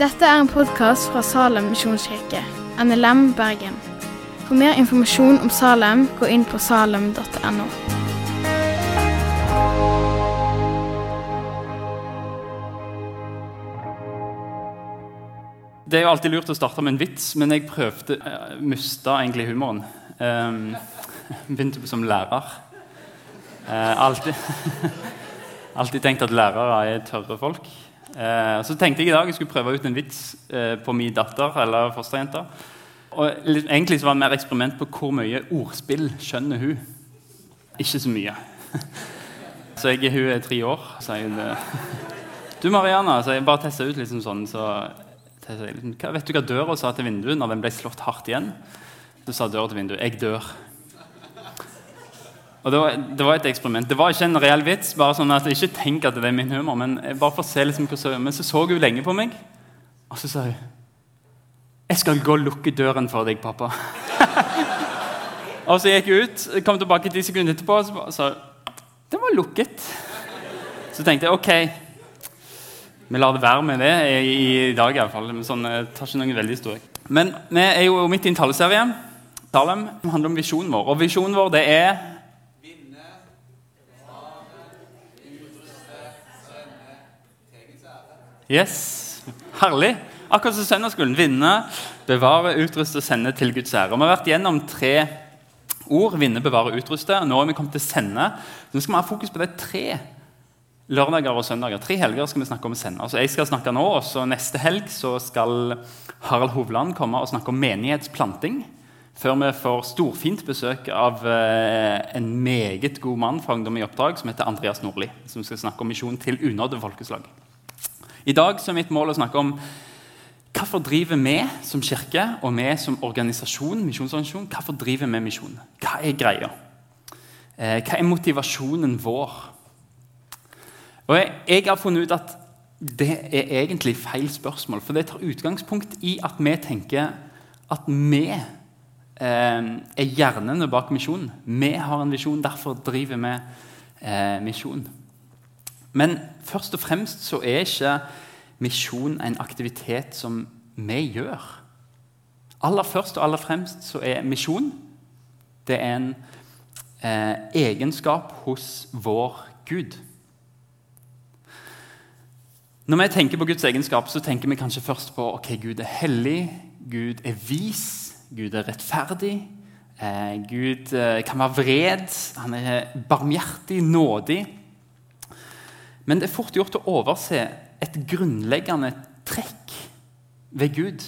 Dette er en podkast fra Salem misjonskirke, NLM Bergen. For mer informasjon om Salem, gå inn på salem.no. Det er jo alltid lurt å starte med en vits, men jeg prøvde uh, mista egentlig humoren. Um, begynte som lærer. Uh, alltid, alltid tenkt at lærere er tørre folk. Uh, så tenkte jeg i dag jeg skulle prøve ut en vits eh, på min datter eller fosterjenta. Og egentlig så var det mer eksperiment på hvor mye ordspill skjønner hun. Ikke så mye. så jeg, hun er tre år. Så jeg, du Mariana, så jeg bare testa ut liksom sånn. så hva, vet du hva døra sa til vinduet når den ble slått hardt igjen? Så sa døra til vinduet 'Jeg dør'. Og det var, det var, et eksperiment. Det var ikke en reell vits. bare sånn at jeg Ikke tenk at det er min humor, men bare for å se liksom hvordan Men så så hun lenge på meg, og så sa hun 'Jeg skal gå og lukke døren for deg, pappa'. og så gikk hun ut, kom tilbake ti sekunder etterpå og sa 'Den var lukket'. Så tenkte jeg OK. Vi lar det være med det i, i dag, iallfall. Sånn, jeg tar ikke noen veldig store. Men vi er jo midt i en taleserie. Salem handler om visjonen vår. Og visjonen vår det er Vinne, bevare, utruste, sende, til Guds ære. Yes. Herlig. Akkurat som søndagsskolen. Vinne, bevare, utruste, sende til Guds ære. Vi har vært gjennom tre ord. Vinne, bevare, utruste. Nå er vi kommet til sende. Nå skal vi ha fokus på de tre lørdager og søndager. Tre helger skal vi snakke om sende. Så jeg skal snakke nå, og så Neste helg så skal Harald Hovland komme og snakke om menighetsplanting. Før vi får storfint besøk av eh, en meget god mann fra Ungdom i oppdrag som heter Andreas Nordli. Som skal snakke om misjon til unådde folkeslag. I dag er mitt mål å snakke om hvorfor driver vi som kirke og vi som organisasjon, misjonsorganisasjon, hvorfor driver vi misjon? Hva er greia? Eh, hva er motivasjonen vår? Og jeg, jeg, har funnet ut at det er egentlig feil spørsmål. For det tar utgangspunkt i at vi tenker at vi eh, er hjernene bak misjonen. Vi har en visjon, derfor driver vi eh, misjon. Men først og fremst så er ikke misjon en aktivitet som vi gjør. Aller først og aller fremst så er misjon det er en eh, egenskap hos vår Gud. Når vi tenker på Guds egenskap, så tenker vi kanskje først på ok, Gud er hellig, Gud er vis, Gud er rettferdig. Eh, Gud eh, kan være vred, han er barmhjertig, nådig. Men det er fort gjort å overse et grunnleggende trekk ved Gud.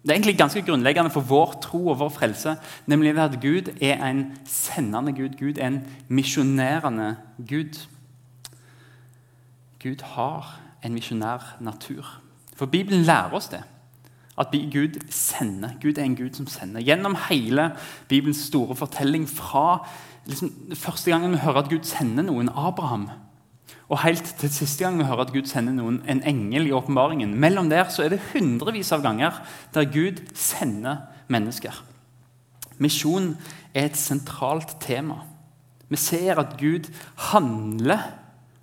Det er egentlig ganske grunnleggende for vår tro og vår frelse, nemlig at Gud er en sendende Gud. Gud er en misjonerende Gud. Gud har en misjonær natur. For Bibelen lærer oss det. At Gud sender. Gud er en Gud som sender. Gjennom hele Bibelens store fortelling fra liksom, første gangen vi hører at Gud sender noen, Abraham, og helt til siste gang vi hører at Gud sender noen, en engel i åpenbaringen. Mellom der så er det hundrevis av ganger der Gud sender mennesker. Misjon er et sentralt tema. Vi ser at Gud handler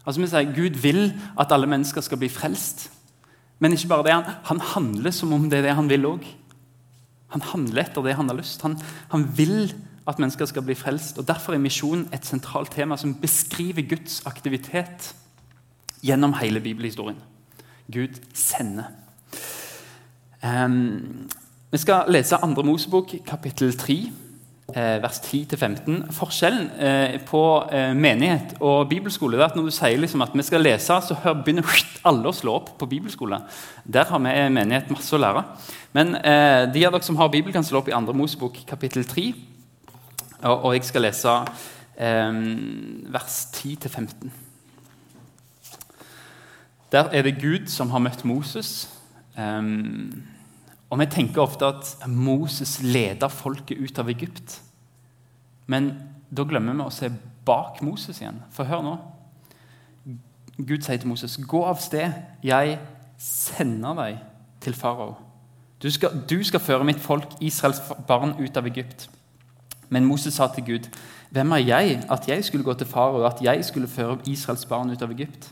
Altså vi sier Gud vil at alle mennesker skal bli frelst. Men ikke bare det, han, han handler som om det er det han vil òg. Han handler etter det han har lyst. Han, han, vil at mennesker skal bli frelst. og Derfor er misjon et sentralt tema som beskriver Guds aktivitet gjennom hele bibelhistorien. Gud sender. Um, vi skal lese 2. Mosebok, kapittel 3. Eh, vers 10-15. Forskjellen eh, på eh, menighet og bibelskole er at når du sier liksom at vi skal lese, så begynner alle å slå opp på bibelskole. Der har vi menighet masse å lære. Men de av dere som har Bibel, kan slå opp i 2. Mosebok kapittel 3. Og, jeg skal lese vers 10-15. Der er det Gud som har møtt Moses. Eh, og Vi tenker ofte at Moses leder folket ut av Egypt. Men da glemmer vi å se bak Moses igjen. For hør nå. Gud sier til Moses, 'Gå av sted. Jeg sender deg til farao.' Du du skal føre mitt folk, Israels barn, ut av Egypt. Men Moses sa til Gud, 'Hvem er jeg at jeg skulle gå til farao, at jeg skulle føre Israels barn ut av Egypt?'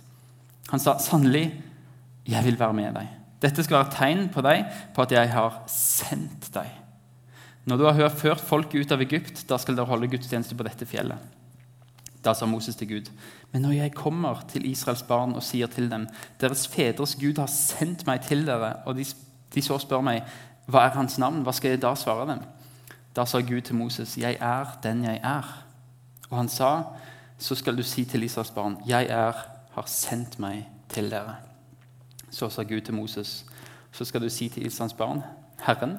Han sa, 'Sannelig, jeg vil være med deg.' Dette skal være tegn på deg på at jeg har sendt deg. Når du har ført folket ut av Egypt, da skal dere holde gudstjeneste på dette fjellet. Da sa Moses til Gud, men når jeg kommer til Israels barn og sier til dem, deres fedres Gud har sendt meg til dere, og de, de så spør meg, hva er hans navn, hva skal jeg da svare dem? Da sa Gud til Moses, jeg er den jeg er. Og han sa, så skal du si til Israels barn, jeg er, har sendt meg til dere. Så sa Gud til Moses, så skal du si til Israels barn, Herren,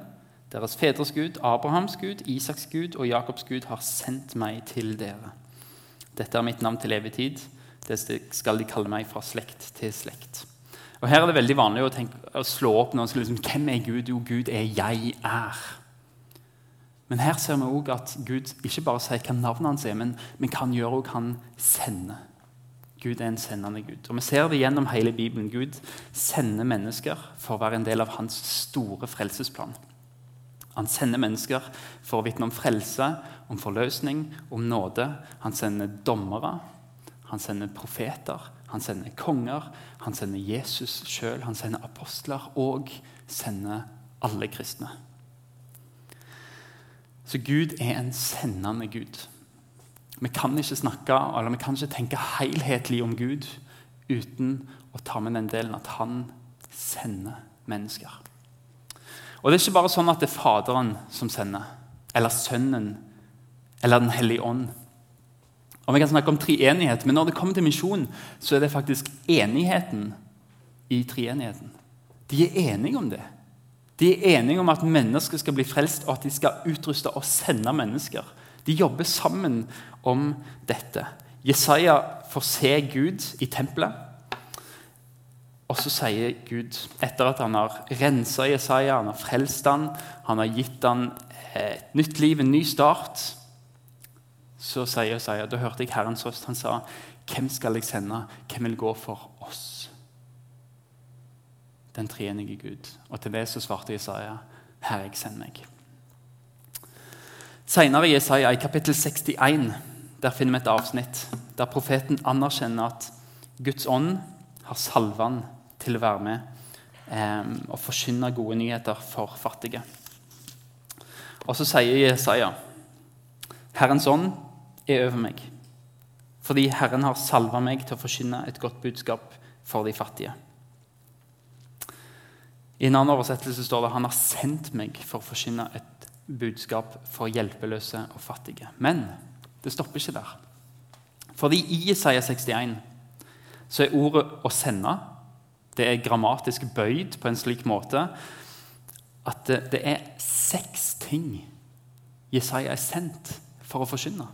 deres fedres Gud, Abrahams Gud, Isaks Gud og Jakobs Gud har sendt meg til dere. Dette er mitt navn til evig tid. Det skal de kalle meg fra slekt til slekt. Og Her er det veldig vanlig å, tenke, å slå opp noen som liksom, Hvem er Gud? Jo, Gud er 'jeg er'. Men her ser vi også at Gud ikke bare sier hva navnet hans er, men, men hva han gjør og han sender. Gud er en sendende Gud. Og Vi ser det gjennom hele Bibelen. Gud sender mennesker for å være en del av hans store frelsesplan. Han sender mennesker for å vitne om frelse, om forløsning, om nåde. Han sender dommere, han sender profeter, han sender konger, han sender Jesus sjøl, han sender apostler og sender alle kristne. Så Gud er en sendende Gud. Vi kan ikke snakke eller vi kan ikke tenke helhetlig om Gud uten å ta med den delen at han sender mennesker. Og Det er ikke bare sånn at det er Faderen som sender, eller Sønnen eller Den hellige ånd. Og Vi kan snakke om treenighet, men når det kommer til misjon, så er det faktisk enigheten i treenigheten. De er enige om det. De er enige om at mennesker skal bli frelst, og at de skal utruste og sende mennesker. De jobber sammen om dette. Jesaja får se Gud i tempelet. Og så sier Gud, etter at han har rensa Jesaja, han har frelst han, han har gitt han et nytt liv, en ny start, så sier Jesaja Da hørte jeg Herrens røst. Han sa, 'Hvem skal jeg sende? Hvem vil gå for? Den treenige Gud. Og til det så svarte Jesaja, 'Herre, jeg sender meg'. Senere i Jesaja, i kapittel 61, der finner vi et avsnitt der profeten anerkjenner at Guds ånd har salvet han til å være med eh, og forkynne gode nyheter for fattige. Og så sier Jesaja Herrens ånd er over meg, fordi Herren har salvet meg til å forkynne et godt budskap for de fattige. I en annen oversettelse står det han har sendt meg for å forsyne et budskap for hjelpeløse og fattige. Men det stopper ikke der. Fordi i Isaiah 61 så er ordet 'å sende' det er grammatisk bøyd på en slik måte at det, det er seks ting Jesaja er sendt for å forkynne.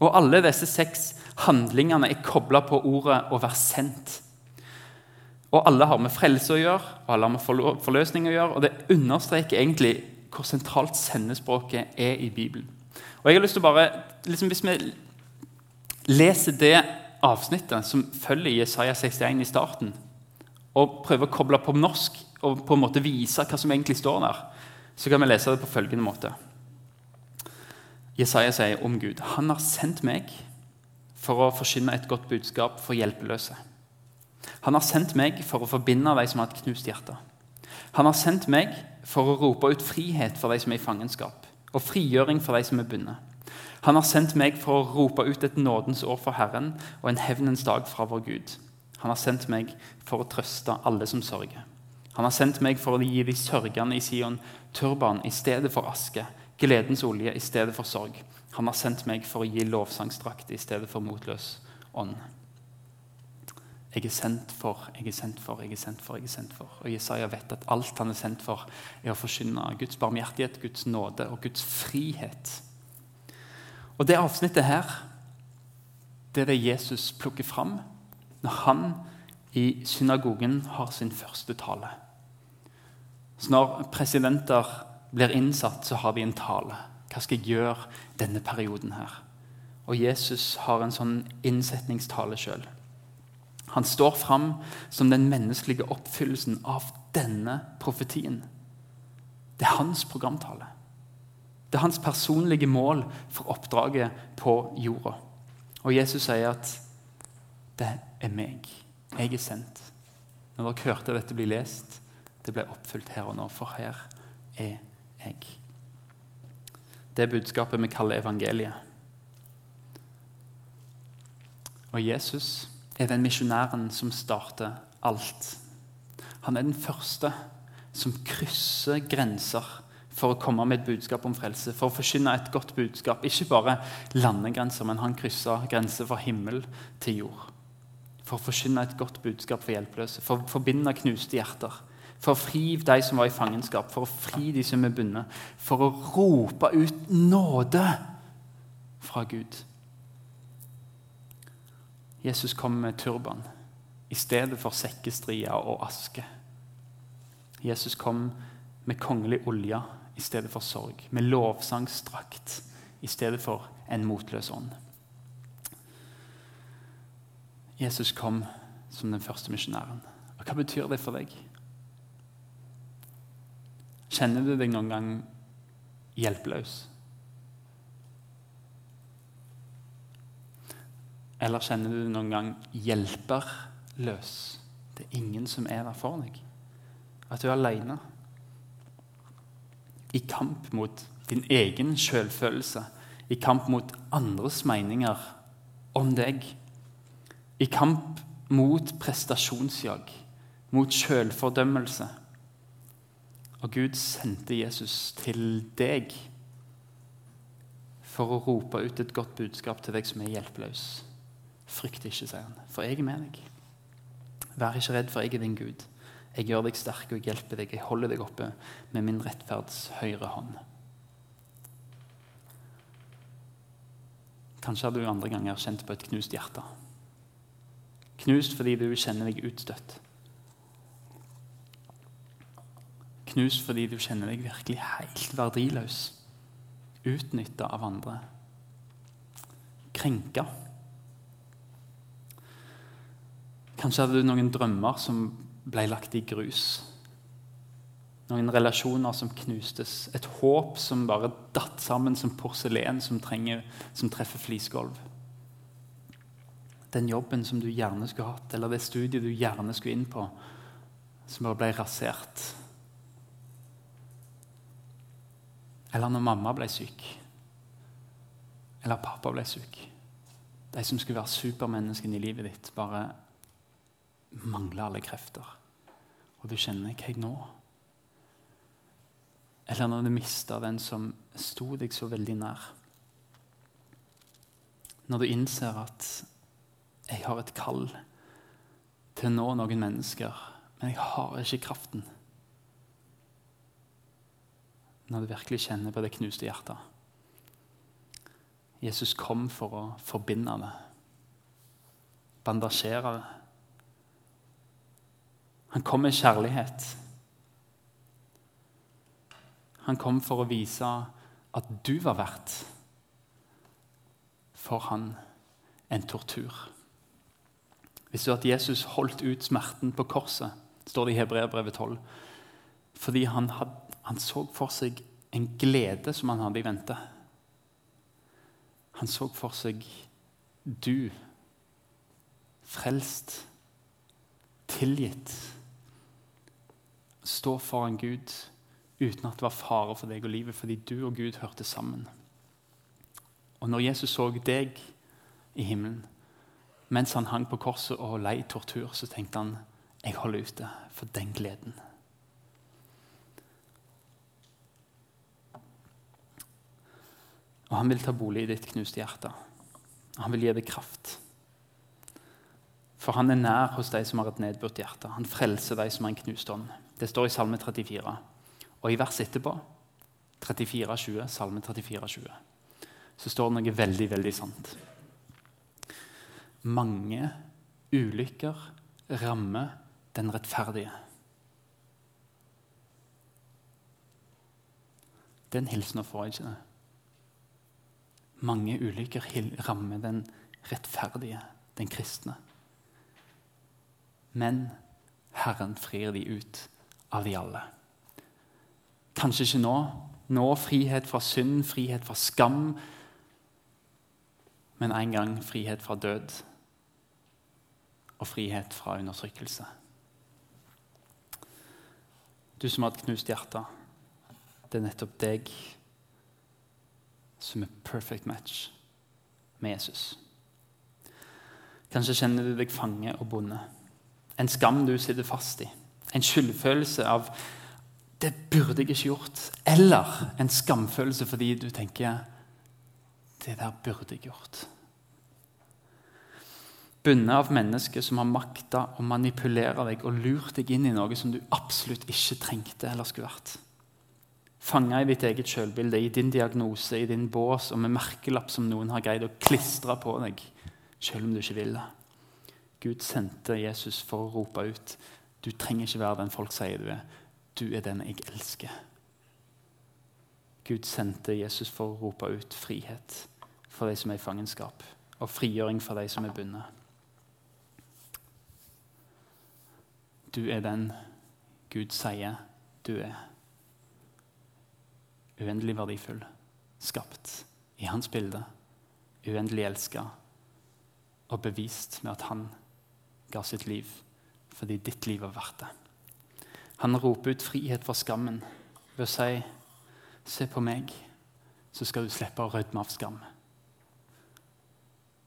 Og alle disse seks handlingene er kobla på ordet 'å være sendt'. Og alle har med frelse å gjøre, og alle har med forløsning å gjøre. Og det understreker egentlig hvor sentralt sendespråket er i Bibelen. Og jeg har lyst til å bare, liksom Hvis vi leser det avsnittet som følger Jesaja 61 i starten, og prøver å koble på norsk og på en måte vise hva som egentlig står der, så kan vi lese det på følgende måte. Jesaja sier om Gud Han har sendt meg for å forkynne et godt budskap for hjelpeløse. Han har sendt meg for å forbinde de som har et knust hjerte. Han har sendt meg for å rope ut frihet for de som er i fangenskap, og frigjøring for de som er bundet. Han har sendt meg for å rope ut et nådens år for Herren og en hevnens dag fra vår Gud. Han har sendt meg for å trøste alle som sørger. Han har sendt meg for å gi de sørgende i Sion turban i stedet for aske, gledens olje i stedet for sorg. Han har sendt meg for å gi lovsangsdrakt i stedet for motløs ånd. Jeg er sendt for, jeg er sendt for, jeg er sendt for. jeg er sendt for. Og Jesaja vet at alt han er sendt for, er å forkynne Guds barmhjertighet, Guds nåde og Guds frihet. Og det avsnittet her, det er det Jesus plukker fram når han i synagogen har sin første tale. Så når presidenter blir innsatt, så har de en tale. Hva skal jeg gjøre denne perioden her? Og Jesus har en sånn innsetningstale sjøl. Han står fram som den menneskelige oppfyllelsen av denne profetien. Det er hans programtale. Det er hans personlige mål for oppdraget på jorda. Og Jesus sier at 'det er meg. Jeg er sendt'. når dere hørte dette bli lest, det ble oppfylt her og nå, for her er jeg. Det er budskapet vi kaller evangeliet. Og Jesus er den misjonæren som starter alt. Han er den første som krysser grenser for å komme med et budskap om frelse, for å forkynne et godt budskap. Ikke bare landegrenser, men han kryssa grenser fra himmel til jord. For å forkynne et godt budskap for hjelpeløse, for å forbinde knuste hjerter. For å fri de som var i fangenskap, for å fri de som er bundet. For å rope ut nåde fra Gud. Jesus kom med turban i stedet for sekkestrier og aske. Jesus kom med kongelig olje i stedet for sorg, med lovsangsdrakt i stedet for en motløs ånd. Jesus kom som den første misjonæren. Og Hva betyr det for deg? Kjenner du deg noen gang hjelpeløs? Eller kjenner du deg noen gang hjelperløs? Det er ingen som er der for deg. At du er alene. I kamp mot din egen selvfølelse. I kamp mot andres meninger om deg. I kamp mot prestasjonsjag. Mot selvfordømmelse. Og Gud sendte Jesus til deg for å rope ut et godt budskap til deg som er hjelpeløs. Frykt ikke, sier han, for jeg er med deg. Vær ikke redd, for jeg er din Gud. Jeg gjør deg sterk og jeg hjelper deg. Jeg holder deg oppe med min rettferds høyre hånd. Kanskje har du andre ganger kjent på et knust hjerte. Knust fordi du kjenner deg utstøtt. Knust fordi du kjenner deg virkelig helt verdiløs. Utnytta av andre. Krenka. Kanskje hadde du noen drømmer som ble lagt i grus. Noen relasjoner som knustes. Et håp som bare datt sammen som porselen som, trenger, som treffer flisgulv. Den jobben som du gjerne skulle hatt, eller det studiet du gjerne skulle inn på, som bare ble rasert. Eller når mamma ble syk. Eller pappa ble syk. De som skulle være supermenneskene i livet ditt, bare mangler alle krefter. Og du kjenner jeg nå? Eller når du mister den som sto deg så veldig nær. Når du innser at jeg har et kall til å nå noen mennesker, men jeg har ikke kraften. Når du virkelig kjenner på det knuste hjertet. Jesus kom for å forbinde det, bandasjere det han kom med kjærlighet. Han kom for å vise at du var verdt for han en tortur. Vi du at Jesus holdt ut smerten på korset? står det i Hebreerbrevet 12. Fordi han, had, han, så for seg en glede som han hadde i vente. Han så for seg du, frelst, tilgitt stå foran Gud uten at det var fare for deg og livet, fordi du og Gud hørte sammen. Og når Jesus så deg i himmelen mens han hang på korset og lei tortur, så tenkte han jeg holder ute for den gleden. Og han vil ta bolig i ditt knuste hjerte. Han vil gi deg kraft. For han er nær hos de som har et nedbørt hjerte. Han frelser de som har en knust ånd. Det står i Salme 34. Og i verset etterpå, 34, 20, Salme 34, 20, så står det noe veldig, veldig sant. Mange ulykker rammer den rettferdige. Den hilsen får jeg ikke. Mange ulykker rammer den rettferdige, den kristne. Men Herren frir de ut av de alle. Kanskje ikke nå. Nå frihet fra synd, frihet fra skam. Men en gang frihet fra død og frihet fra undertrykkelse. Du som har et knust hjerte. Det er nettopp deg som er perfect match med Jesus. Kanskje kjenner du deg fange og bonde. En skam du sitter fast i. En skyldfølelse av 'det burde jeg ikke gjort'. Eller en skamfølelse fordi du tenker 'det der burde jeg gjort'. Bundet av mennesker som har makta å manipulere deg og lurt deg inn i noe som du absolutt ikke trengte eller skulle vært. Fanga i ditt eget sjølbilde, i din diagnose, i din bås og med merkelapp som noen har greid å klistre på deg, selv om du ikke vil det. Gud sendte Jesus for å rope ut du trenger ikke være den folk sier du er. Du er den jeg elsker. Gud sendte Jesus for å rope ut frihet for de som er i fangenskap, og frigjøring for de som er bundet. Du er den Gud sier du er uendelig verdifull, skapt i hans bilde, uendelig elska og bevist med at han ga sitt liv fordi ditt liv var verdt det. Han roper ut frihet fra skammen ved å si, 'Se på meg, så skal du slippe å rødme av skam'.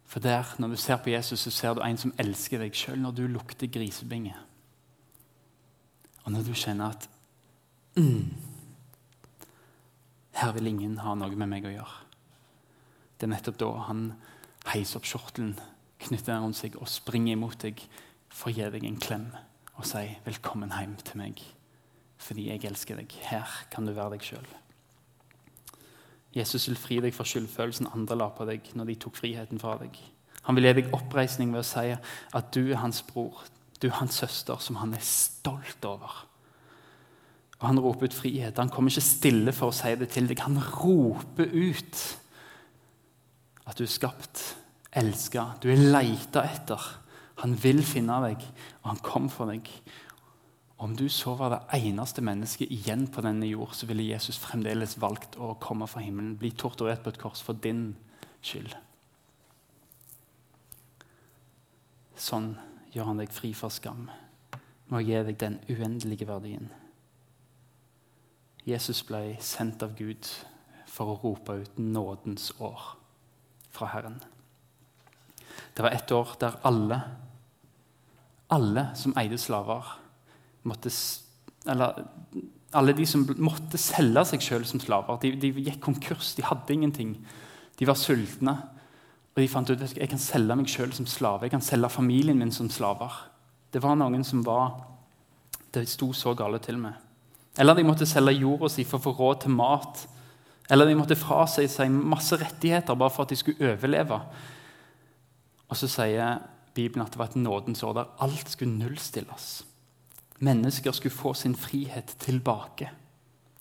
For der, Når du ser på Jesus, så ser du en som elsker deg sjøl når du lukter grisebinge. Og når du kjenner at mm, her vil ingen ha noe med meg å gjøre. Det er nettopp da han heiser opp skjortelen, knytter den rundt seg og springer imot deg for å gi deg en klem og si 'velkommen hjem til meg', fordi jeg elsker deg. Her kan du være deg sjøl. Jesus vil fri deg fra skyldfølelsen andre la på deg når de tok friheten fra deg. Han vil gi deg oppreisning ved å si at du er hans bror, du er hans søster, som han er stolt over. Og Han roper ut frihet. Han kommer ikke stille for å si det til deg. Han roper ut at du er skapt, elska, du er leita etter. Han vil finne deg, og han kom for deg. Om du så var det eneste mennesket igjen på denne jord, så ville Jesus fremdeles valgt å komme fra himmelen, bli torturert på et kors for din skyld. Sånn gjør han deg fri for skam med å gi deg den uendelige verdien. Jesus ble sendt av Gud for å rope ut nådens år fra Herren. Det var et år der alle, alle som eide slaver, måtte Eller alle de som måtte selge seg sjøl som slaver. De, de, gikk konkurs, de hadde ingenting. De var sultne. Og de fant ut at jeg kan selge meg sjøl som slave. Jeg kan selge familien min som slaver. Det var noen som var Det sto så gale til med. Eller de måtte selge jorda si for å få råd til mat. Eller de måtte frasi seg masse rettigheter bare for at de skulle overleve. Og så sier Bibelen at det var et nådens år der alt skulle nullstilles. Mennesker skulle få sin frihet tilbake.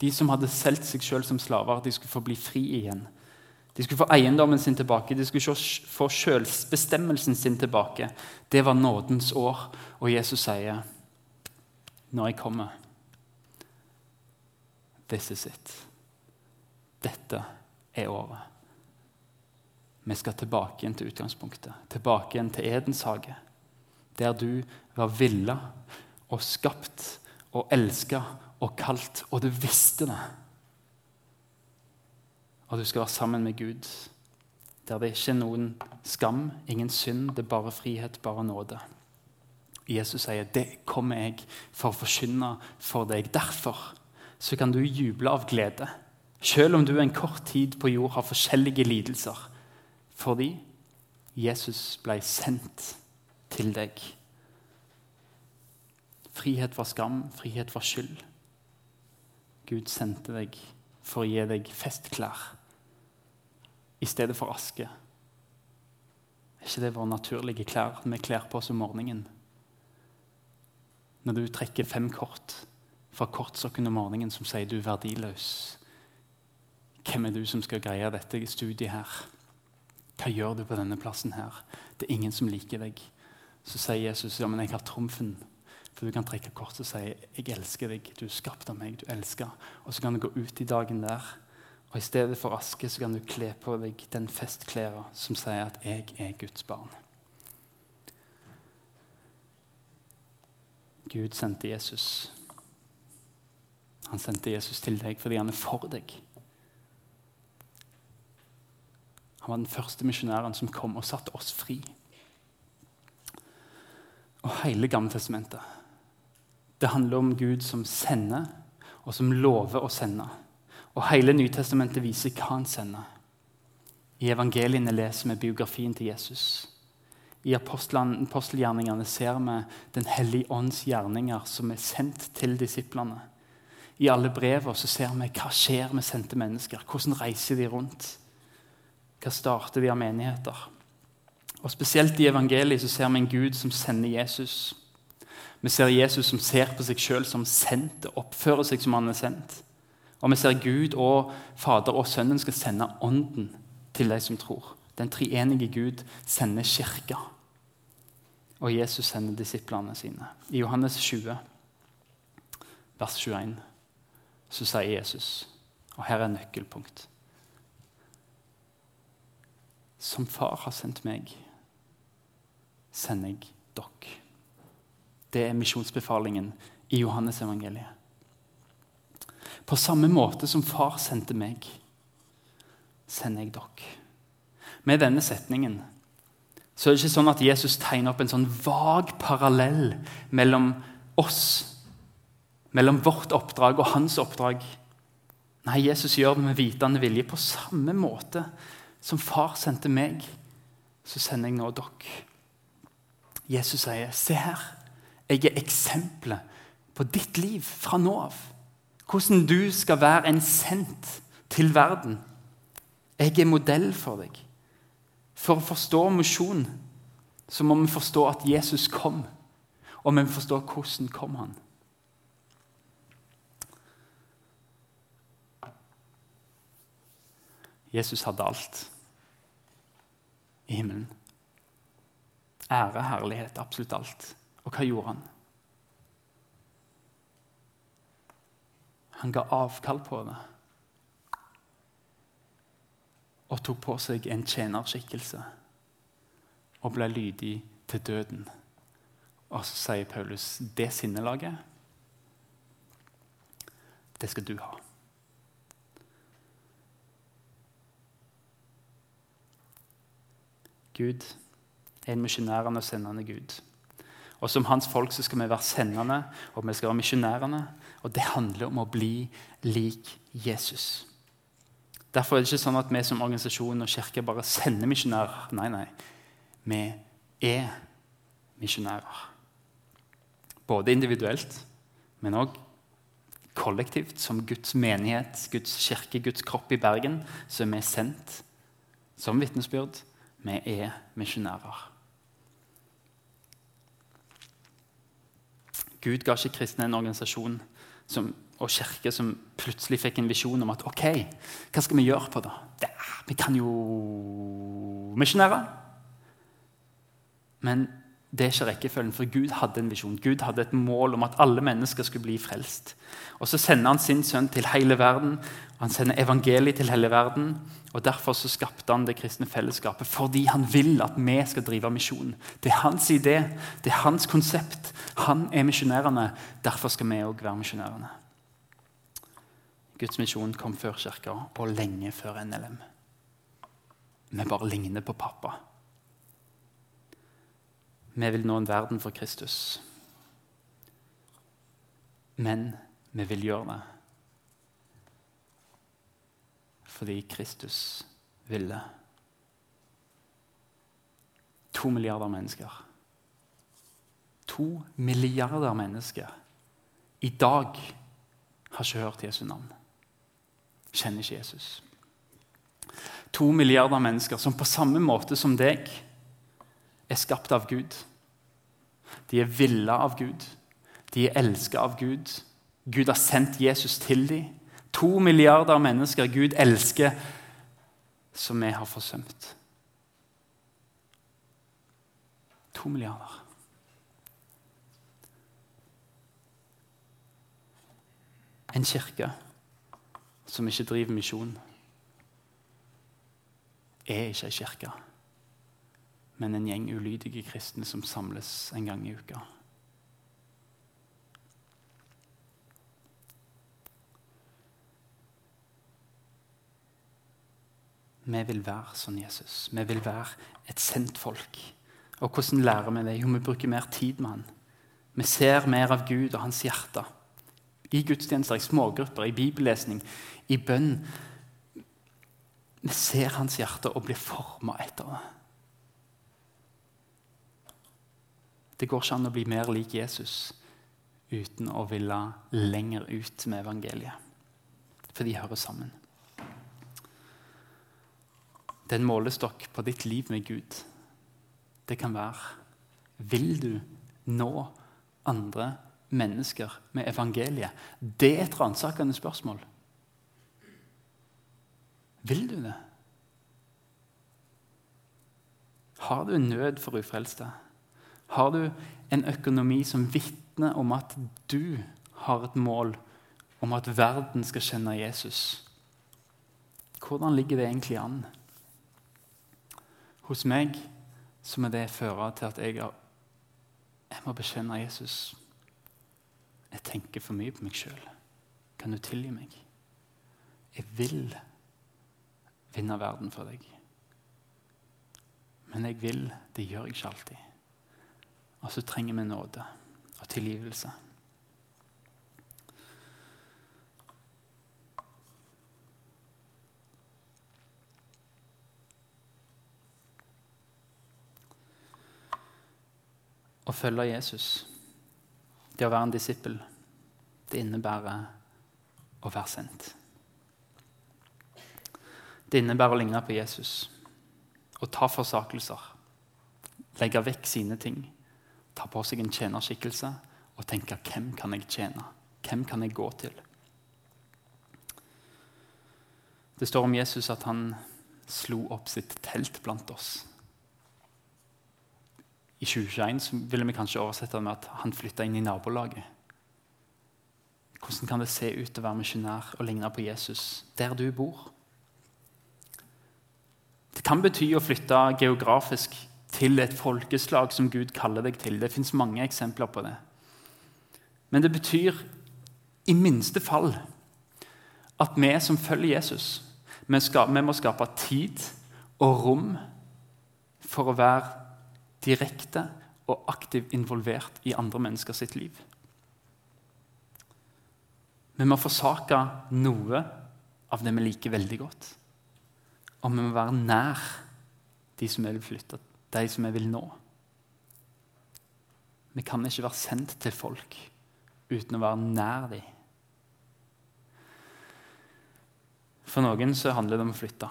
De som hadde solgt seg sjøl som slaver, de skulle få bli fri igjen. De skulle få eiendommen sin tilbake, de skulle få selvbestemmelsen sin tilbake. Det var nådens år, og Jesus sier, 'Når jeg kommer' This is it. Dette er året. Vi skal tilbake igjen til utgangspunktet, tilbake igjen til Edens hage. Der du var villa og skapt og elska og kalt, og du visste det. Og du skal være sammen med Gud, der det ikke er noen skam, ingen synd, det er bare frihet, bare nåde. Jesus sier, 'Det kommer jeg for å forkynne for deg'. Derfor så kan du juble av glede, selv om du en kort tid på jord har forskjellige lidelser, fordi Jesus ble sendt til deg. Frihet fra skam, frihet fra skyld. Gud sendte deg for å gi deg festklær i stedet for aske. Er ikke det våre naturlige klær vi kler på oss om morgenen? Når du trekker fem kort fra kortsokken om morgenen som sier du er verdiløs. Hvem er du som skal greie dette studiet her? Hva gjør du på denne plassen her? Det er ingen som liker deg. Så sier Jesus ja, men jeg har trumfen. For du kan trekke kort og si jeg elsker deg, du er skapt av meg, du elsker. Og så kan du gå ut i dagen der, og i stedet for aske så kan du kle på deg den festklærne som sier at jeg er Guds barn. Gud sendte Jesus Han sendte Jesus til deg fordi han er for deg. Han var den første misjonæren som kom og satte oss fri. Og hele Gammeltestamentet det handler om Gud som sender, og som lover å sende. Og hele Nytestamentet viser hva han sender. I evangeliene leser vi biografien til Jesus. I apostelgjerningene ser vi Den hellige ånds gjerninger som er sendt til disiplene. I alle brevene ser vi hva skjer med sendte mennesker. Hvordan reiser de rundt? Hva starter vi av menigheter? Og Spesielt i evangeliet så ser vi en Gud som sender Jesus. Vi ser Jesus som ser på seg sjøl som sendt oppfører seg som han er sendt. Og vi ser Gud og Fader og Sønnen skal sende Ånden til de som tror. Den treenige Gud sender kirka. Og Jesus sender disiplene sine. I Johannes 20, vers 21, så sier Jesus, og her er nøkkelpunkt Som far har sendt meg, sender jeg dere. Det er misjonsbefalingen i Johannes-evangeliet. På samme måte som far sendte meg, sender jeg dere. Med denne setningen så er det ikke sånn at Jesus tegner opp en sånn vag parallell mellom oss, mellom vårt oppdrag og hans oppdrag. Nei, Jesus gjør det med vitende vilje. På samme måte som far sendte meg, så sender jeg nå dere. Jesus sier, 'Se her, jeg er eksempelet på ditt liv fra nå av.' Hvordan du skal være en sendt til verden. Jeg er modell for deg. For å forstå mosjon så må vi forstå at Jesus kom, og vi må forstå hvordan kom han. Jesus hadde alt i himmelen. Ære, herlighet, absolutt alt. Og hva gjorde han? Han ga avkall på det og tok på seg en tjenerskikkelse og ble lydig til døden. Og så sier Paulus det sinnelaget, det skal du ha. Gud er en misjonærende og sendende Gud. Og Som hans folk så skal vi være sendende og vi skal være misjonærene. Og det handler om å bli lik Jesus. Derfor er det ikke sånn at vi som organisasjon og kirke bare sender misjonærer. Nei, nei. Vi er misjonærer. Både individuelt, men òg kollektivt, som Guds menighet, Guds kirke, Guds kropp i Bergen, så er sendt som vitnesbyrd. Vi er misjonærer. Gud ga ikke kristne en organisasjon som, og kirke som plutselig fikk en visjon om at ok, hva skal vi gjøre på det? det vi kan jo misjonere. Men det er ikke rekkefølgen, for Gud hadde en visjon. Gud hadde et mål om at alle mennesker skulle bli frelst. Og Så sender han sin sønn til hele verden. Han sender evangeliet til hele verden. og Derfor så skapte han det kristne fellesskapet, fordi han vil at vi skal drive misjon. Det er hans idé, det er hans konsept. Han er misjonærene. Derfor skal vi òg være misjonærene. Guds misjon kom før kirka og lenge før NLM. Vi bare ligner på pappa. Vi vil nå en verden for Kristus. Men vi vil gjøre det fordi Kristus ville. To milliarder mennesker. To milliarder mennesker i dag har ikke hørt Jesu navn. Kjenner ikke Jesus. To milliarder mennesker som på samme måte som deg er skapt av Gud. De er villa av Gud. De er elska av Gud. Gud har sendt Jesus til dem. To milliarder mennesker Gud elsker, som vi har forsømt. To milliarder. En kirke som ikke driver misjon, er ikke ei kirke men en gjeng ulydige kristne som samles en gang i uka. Vi vil være som Jesus. Vi vil være et sendt folk. Og hvordan lærer vi det? Jo, vi bruker mer tid med han. Vi ser mer av Gud og hans hjerte. I gudstjenester, i smågrupper, i bibellesning, i bønn. Vi ser hans hjerte og blir forma etter det. Det går ikke an å bli mer lik Jesus uten å ville lenger ut med evangeliet. For de hører sammen. Det er en målestokk på ditt liv med Gud. Det kan være Vil du nå andre mennesker med evangeliet? Det er et ransakende spørsmål. Vil du det? Har du en nød for ufrelste? Har du en økonomi som vitner om at du har et mål om at verden skal kjenne Jesus? Hvordan ligger det egentlig an? Hos meg så må det føre til at jeg, jeg må bekjenne Jesus. Jeg tenker for mye på meg sjøl. Kan du tilgi meg? Jeg vil vinne verden for deg. Men jeg vil, det gjør jeg ikke alltid. Og så trenger vi nåde og tilgivelse. Å følge Jesus, det å være en disippel, det innebærer å være sendt. Det innebærer å ligne på Jesus, å ta forsakelser, legge vekk sine ting ta på seg en tjenerskikkelse og tenke 'Hvem kan jeg tjene? Hvem kan jeg gå til?' Det står om Jesus at han slo opp sitt telt blant oss. I 2021 ville vi kanskje oversette det med at han flytta inn i nabolaget. Hvordan kan det se ut å være misjonær og ligne på Jesus der du bor? Det kan bety å flytte geografisk til et folkeslag som Gud kaller deg til. Det fins mange eksempler på det. Men det betyr i minste fall at vi som følger Jesus, vi, skal, vi må skape tid og rom for å være direkte og aktivt involvert i andre mennesker sitt liv. Vi må forsake noe av det vi liker veldig godt. Og vi må være nær de som vi vil flytte de som vi vil nå. Vi kan ikke være sendt til folk uten å være nær dem. For noen så handler det om å flytte.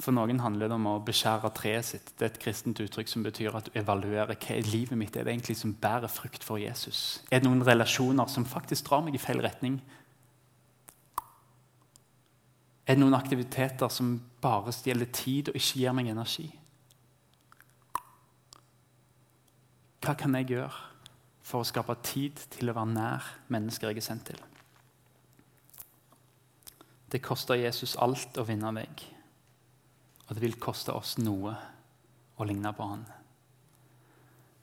For noen handler det om å beskjære treet sitt. Det er et kristent uttrykk som betyr at du evaluerer hva i livet mitt er det egentlig som bærer frukt for Jesus. Er det noen relasjoner som faktisk drar meg i feil retning? Er det noen aktiviteter som bare stjeler tid og ikke gir meg energi? Hva kan jeg gjøre for å skape tid til å være nær mennesker jeg er sendt til? Det koster Jesus alt å vinne meg, og det vil koste oss noe å ligne på han.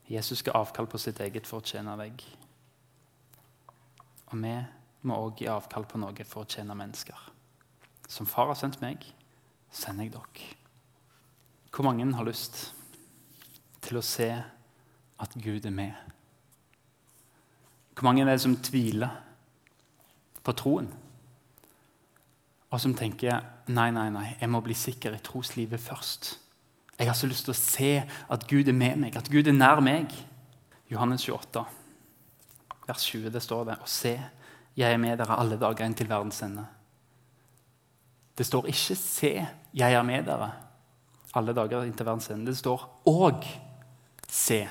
Jesus skal avkall på sitt eget for å tjene deg. Og vi må òg gi avkall på noe for å tjene mennesker. Som far har sendt meg, sender jeg dere. Hvor mange har lyst til å se at Gud er med? Hvor mange er det som tviler på troen? Og som tenker nei, nei, nei, jeg må bli sikker i troslivet først. Jeg har så lyst til å se at Gud er med meg, at Gud er nær meg. Johannes 28, vers 20, det står det. Og se, jeg er med dere alle dager inn til verdens ende. Det står ikke 'se, jeg er med dere' alle dager inn til verdens ende. Det står 'og se'.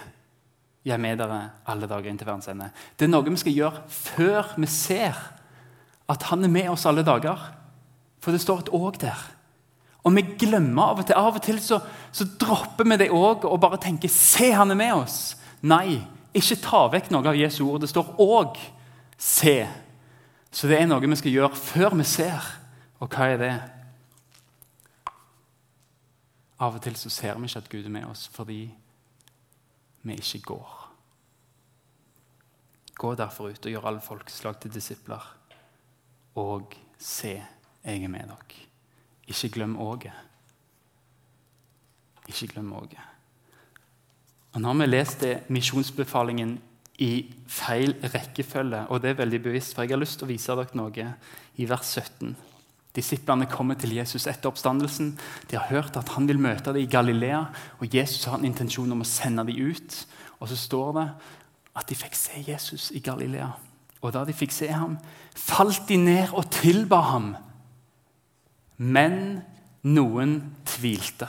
Jeg er med dere alle dager inn til verdens ende. Det er noe vi skal gjøre før vi ser at han er med oss alle dager. For det står et 'og' der. Og vi glemmer av og til. Av og til så, så dropper vi det òg og bare tenker 'se, han er med oss'. Nei, ikke ta vekk noe av Jesu ord. Det står 'og se'. Så det er noe vi skal gjøre før vi ser. Og hva er det? Av og til så ser vi ikke at Gud er med oss fordi vi ikke går. Gå derfor ut og gjør alle folkeslag til disipler. Og se, jeg er med dere. Ikke glem åget. ikke glem Åge. Og Nå har vi lest det, misjonsbefalingen i feil rekkefølge, og det er veldig bevisst, for jeg har lyst til å vise dere noe i vers 17. Disiplene kommer til Jesus etter oppstandelsen. De har hørt at han vil møte dem i Galilea, og Jesus har en intensjon om å sende dem ut. Og så står det at de fikk se Jesus i Galilea. Og da de fikk se ham, falt de ned og tilba ham. Men noen tvilte.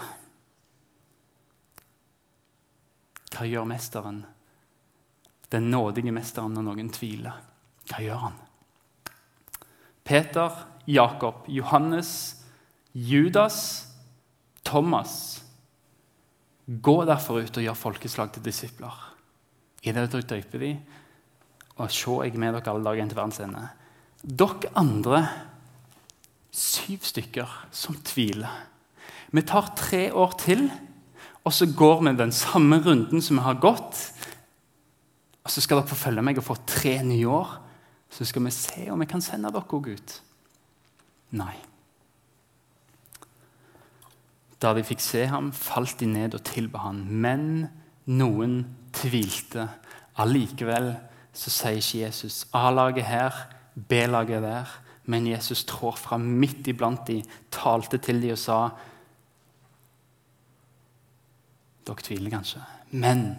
Hva gjør mesteren? Den nådige mesteren når noen tviler. Hva gjør han? Peter, Jakob, Johannes, Judas, Thomas. Gå derfor ut og gjør folkeslag til disipler. I det dere døyper dem, og se, jeg med dere alle dager til verdens ende. Dere andre, syv stykker, som tviler. Vi tar tre år til og så går vi den samme runden som vi har gått. Og så skal dere få følge meg og få tre nye år. Så skal vi se om vi kan sende dere òg ut. Nei. Da de fikk se ham, falt de ned og tilba ham. Men noen tvilte. Allikevel så sier ikke Jesus A-laget her, B-laget der. Men Jesus trår fram midt iblant de, talte til de og sa dere tviler kanskje. Men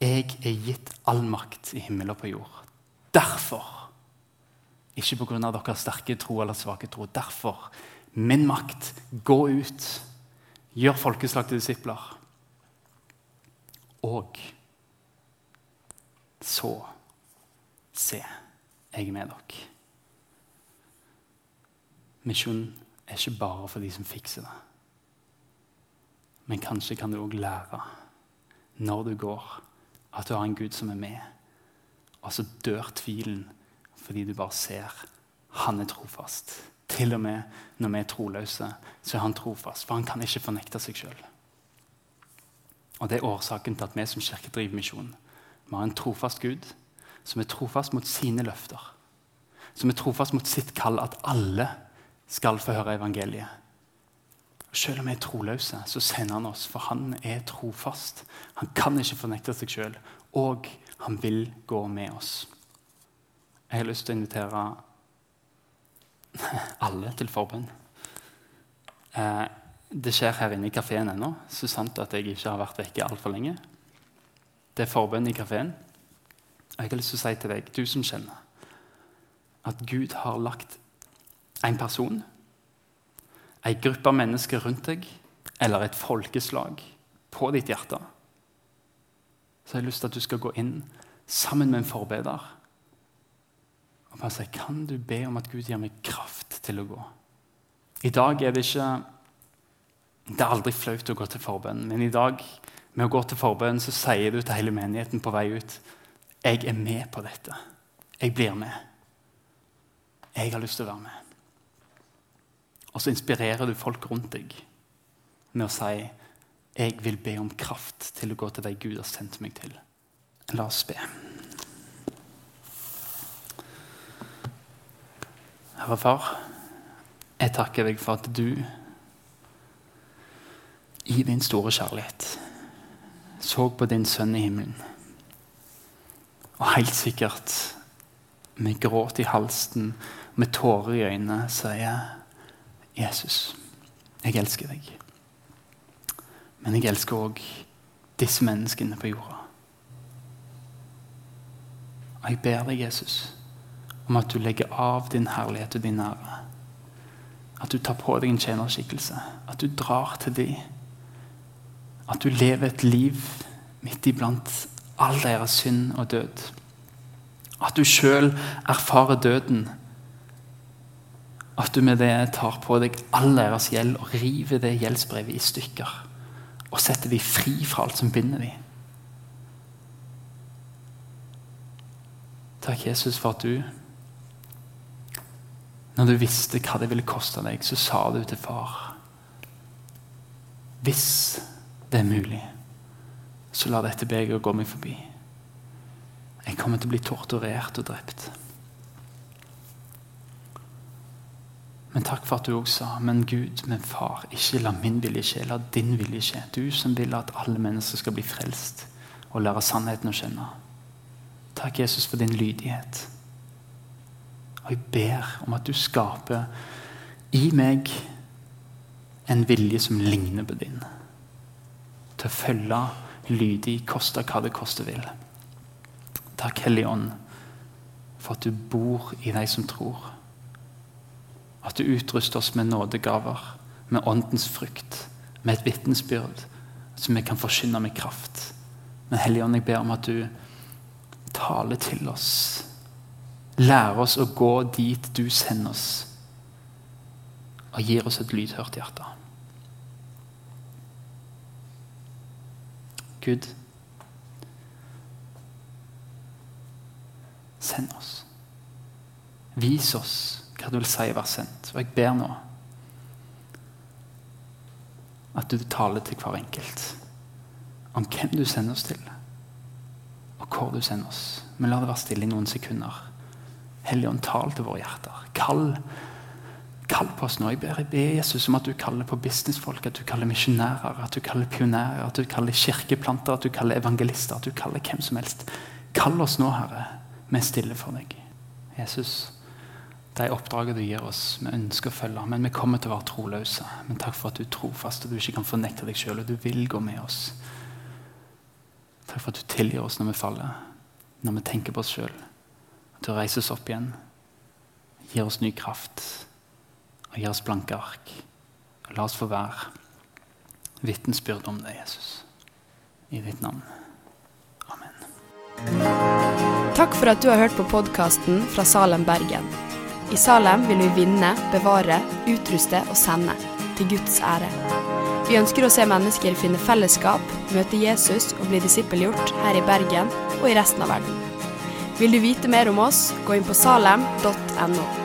jeg er gitt all makt i himmel og på jord. Derfor, ikke pga. deres sterke tro eller svake tro, derfor min makt, gå ut, gjør folkeslag til disipler. Og så se, jeg er med dere. Misjon er ikke bare for de som fikser det. Men kanskje kan du òg lære når du går, at du har en Gud som er med. Og så dør tvilen fordi du bare ser han er trofast. Til og med når vi er troløse, så er han trofast, for han kan ikke fornekte seg sjøl. Og Det er årsaken til at vi som kirke driver misjon. Vi har en trofast Gud som er trofast mot sine løfter. Som er trofast mot sitt kall, at alle skal få høre evangeliet. Og Selv om vi er troløse, så sender han oss, for han er trofast. Han kan ikke fornekte seg sjøl, og han vil gå med oss. Jeg har lyst til å invitere alle til forbønn. Eh, det skjer her inne i kafeen ennå. Så sant at jeg ikke har vært vekke altfor lenge. Det er forbønn i kafeen. Og jeg har lyst til å si til deg, du som kjenner, at Gud har lagt en person ei gruppe mennesker rundt deg eller et folkeslag på ditt hjerte, så jeg har lyst til at du skal gå inn sammen med en forbeder og bare si Kan du be om at Gud gir meg kraft til å gå? I dag er det ikke Det er aldri flaut å gå til forbønn, men i dag med å gå til forbønn så sier du til hele menigheten på vei ut Jeg er med på dette. Jeg blir med. Jeg har lyst til å være med. Og så inspirerer du folk rundt deg med å si jeg vil be om kraft til å gå til deg Gud har sendt meg til. La oss be. Herre Far, jeg takker deg for at du i din store kjærlighet så på din sønn i himmelen. Og helt sikkert med gråt i halsen, med tårer i øynene, sier Jesus, jeg elsker deg. Men jeg elsker òg disse menneskene på jorda. Og jeg ber deg, Jesus, om at du legger av din herlighet og din ære. At du tar på deg en tjenerskikkelse. At du drar til dem. At du lever et liv midt iblant all deres synd og død. At du sjøl erfarer døden at du med det tar på deg all deres gjeld og river det gjeldsbrevet i stykker. Og setter dem fri fra alt som binder dem. Takk, Jesus, for at du Når du visste hva det ville koste deg, så sa du til far Hvis det er mulig, så la dette begeret gå meg forbi. Jeg kommer til å bli torturert og drept. Men takk for at du også sa Men Gud, men far, ikke la min vilje skje, la din vilje skje. Du som vil at alle mennesker skal bli frelst og lære sannheten å kjenne. Takk, Jesus, for din lydighet. Og jeg ber om at du skaper i meg en vilje som ligner på din. Til å følge lydig, koste hva det koste vil. Takk, Hellige Ånd, for at du bor i de som tror. At du utruster oss med nådegaver, med åndens frukt, med et vitnesbyrd som vi kan forkynne med kraft. Men Hellige Ånd, jeg ber om at du taler til oss. Lærer oss å gå dit du sender oss, og gir oss et lydhørt hjerte. Gud, send oss. Vis oss hva du vil si å være sendt. Og jeg ber nå at du taler til hver enkelt om hvem du sender oss til, og hvor du sender oss. Men la det være stille i noen sekunder. Helligånd, tal til våre hjerter. Kall, kall på oss nå. Jeg ber, Jesus om at du kaller på businessfolk, at du kaller misjonærer, at du kaller pionerer, at du kaller kirkeplanter, at du kaller evangelister, at du kaller hvem som helst. Kall oss nå, Herre. Vi er stille for deg. Jesus de oppdragene du gir oss, vi ønsker å følge, men vi kommer til å være troløse. Men takk for at du er trofast, og du ikke kan fornekte deg sjøl, og du vil gå med oss. Takk for at du tilgir oss når vi faller, når vi tenker på oss sjøl. At du reiser oss opp igjen, gir oss ny kraft og gir oss blanke ark. Og la oss få være vitnesbyrd om deg, Jesus. I ditt navn. Amen. Takk for at du har hørt på podkasten fra Salem, Bergen. I Salem vil vi vinne, bevare, utruste og sende. Til Guds ære. Vi ønsker å se mennesker finne fellesskap, møte Jesus og bli disippelgjort her i Bergen og i resten av verden. Vil du vite mer om oss, gå inn på salem.no.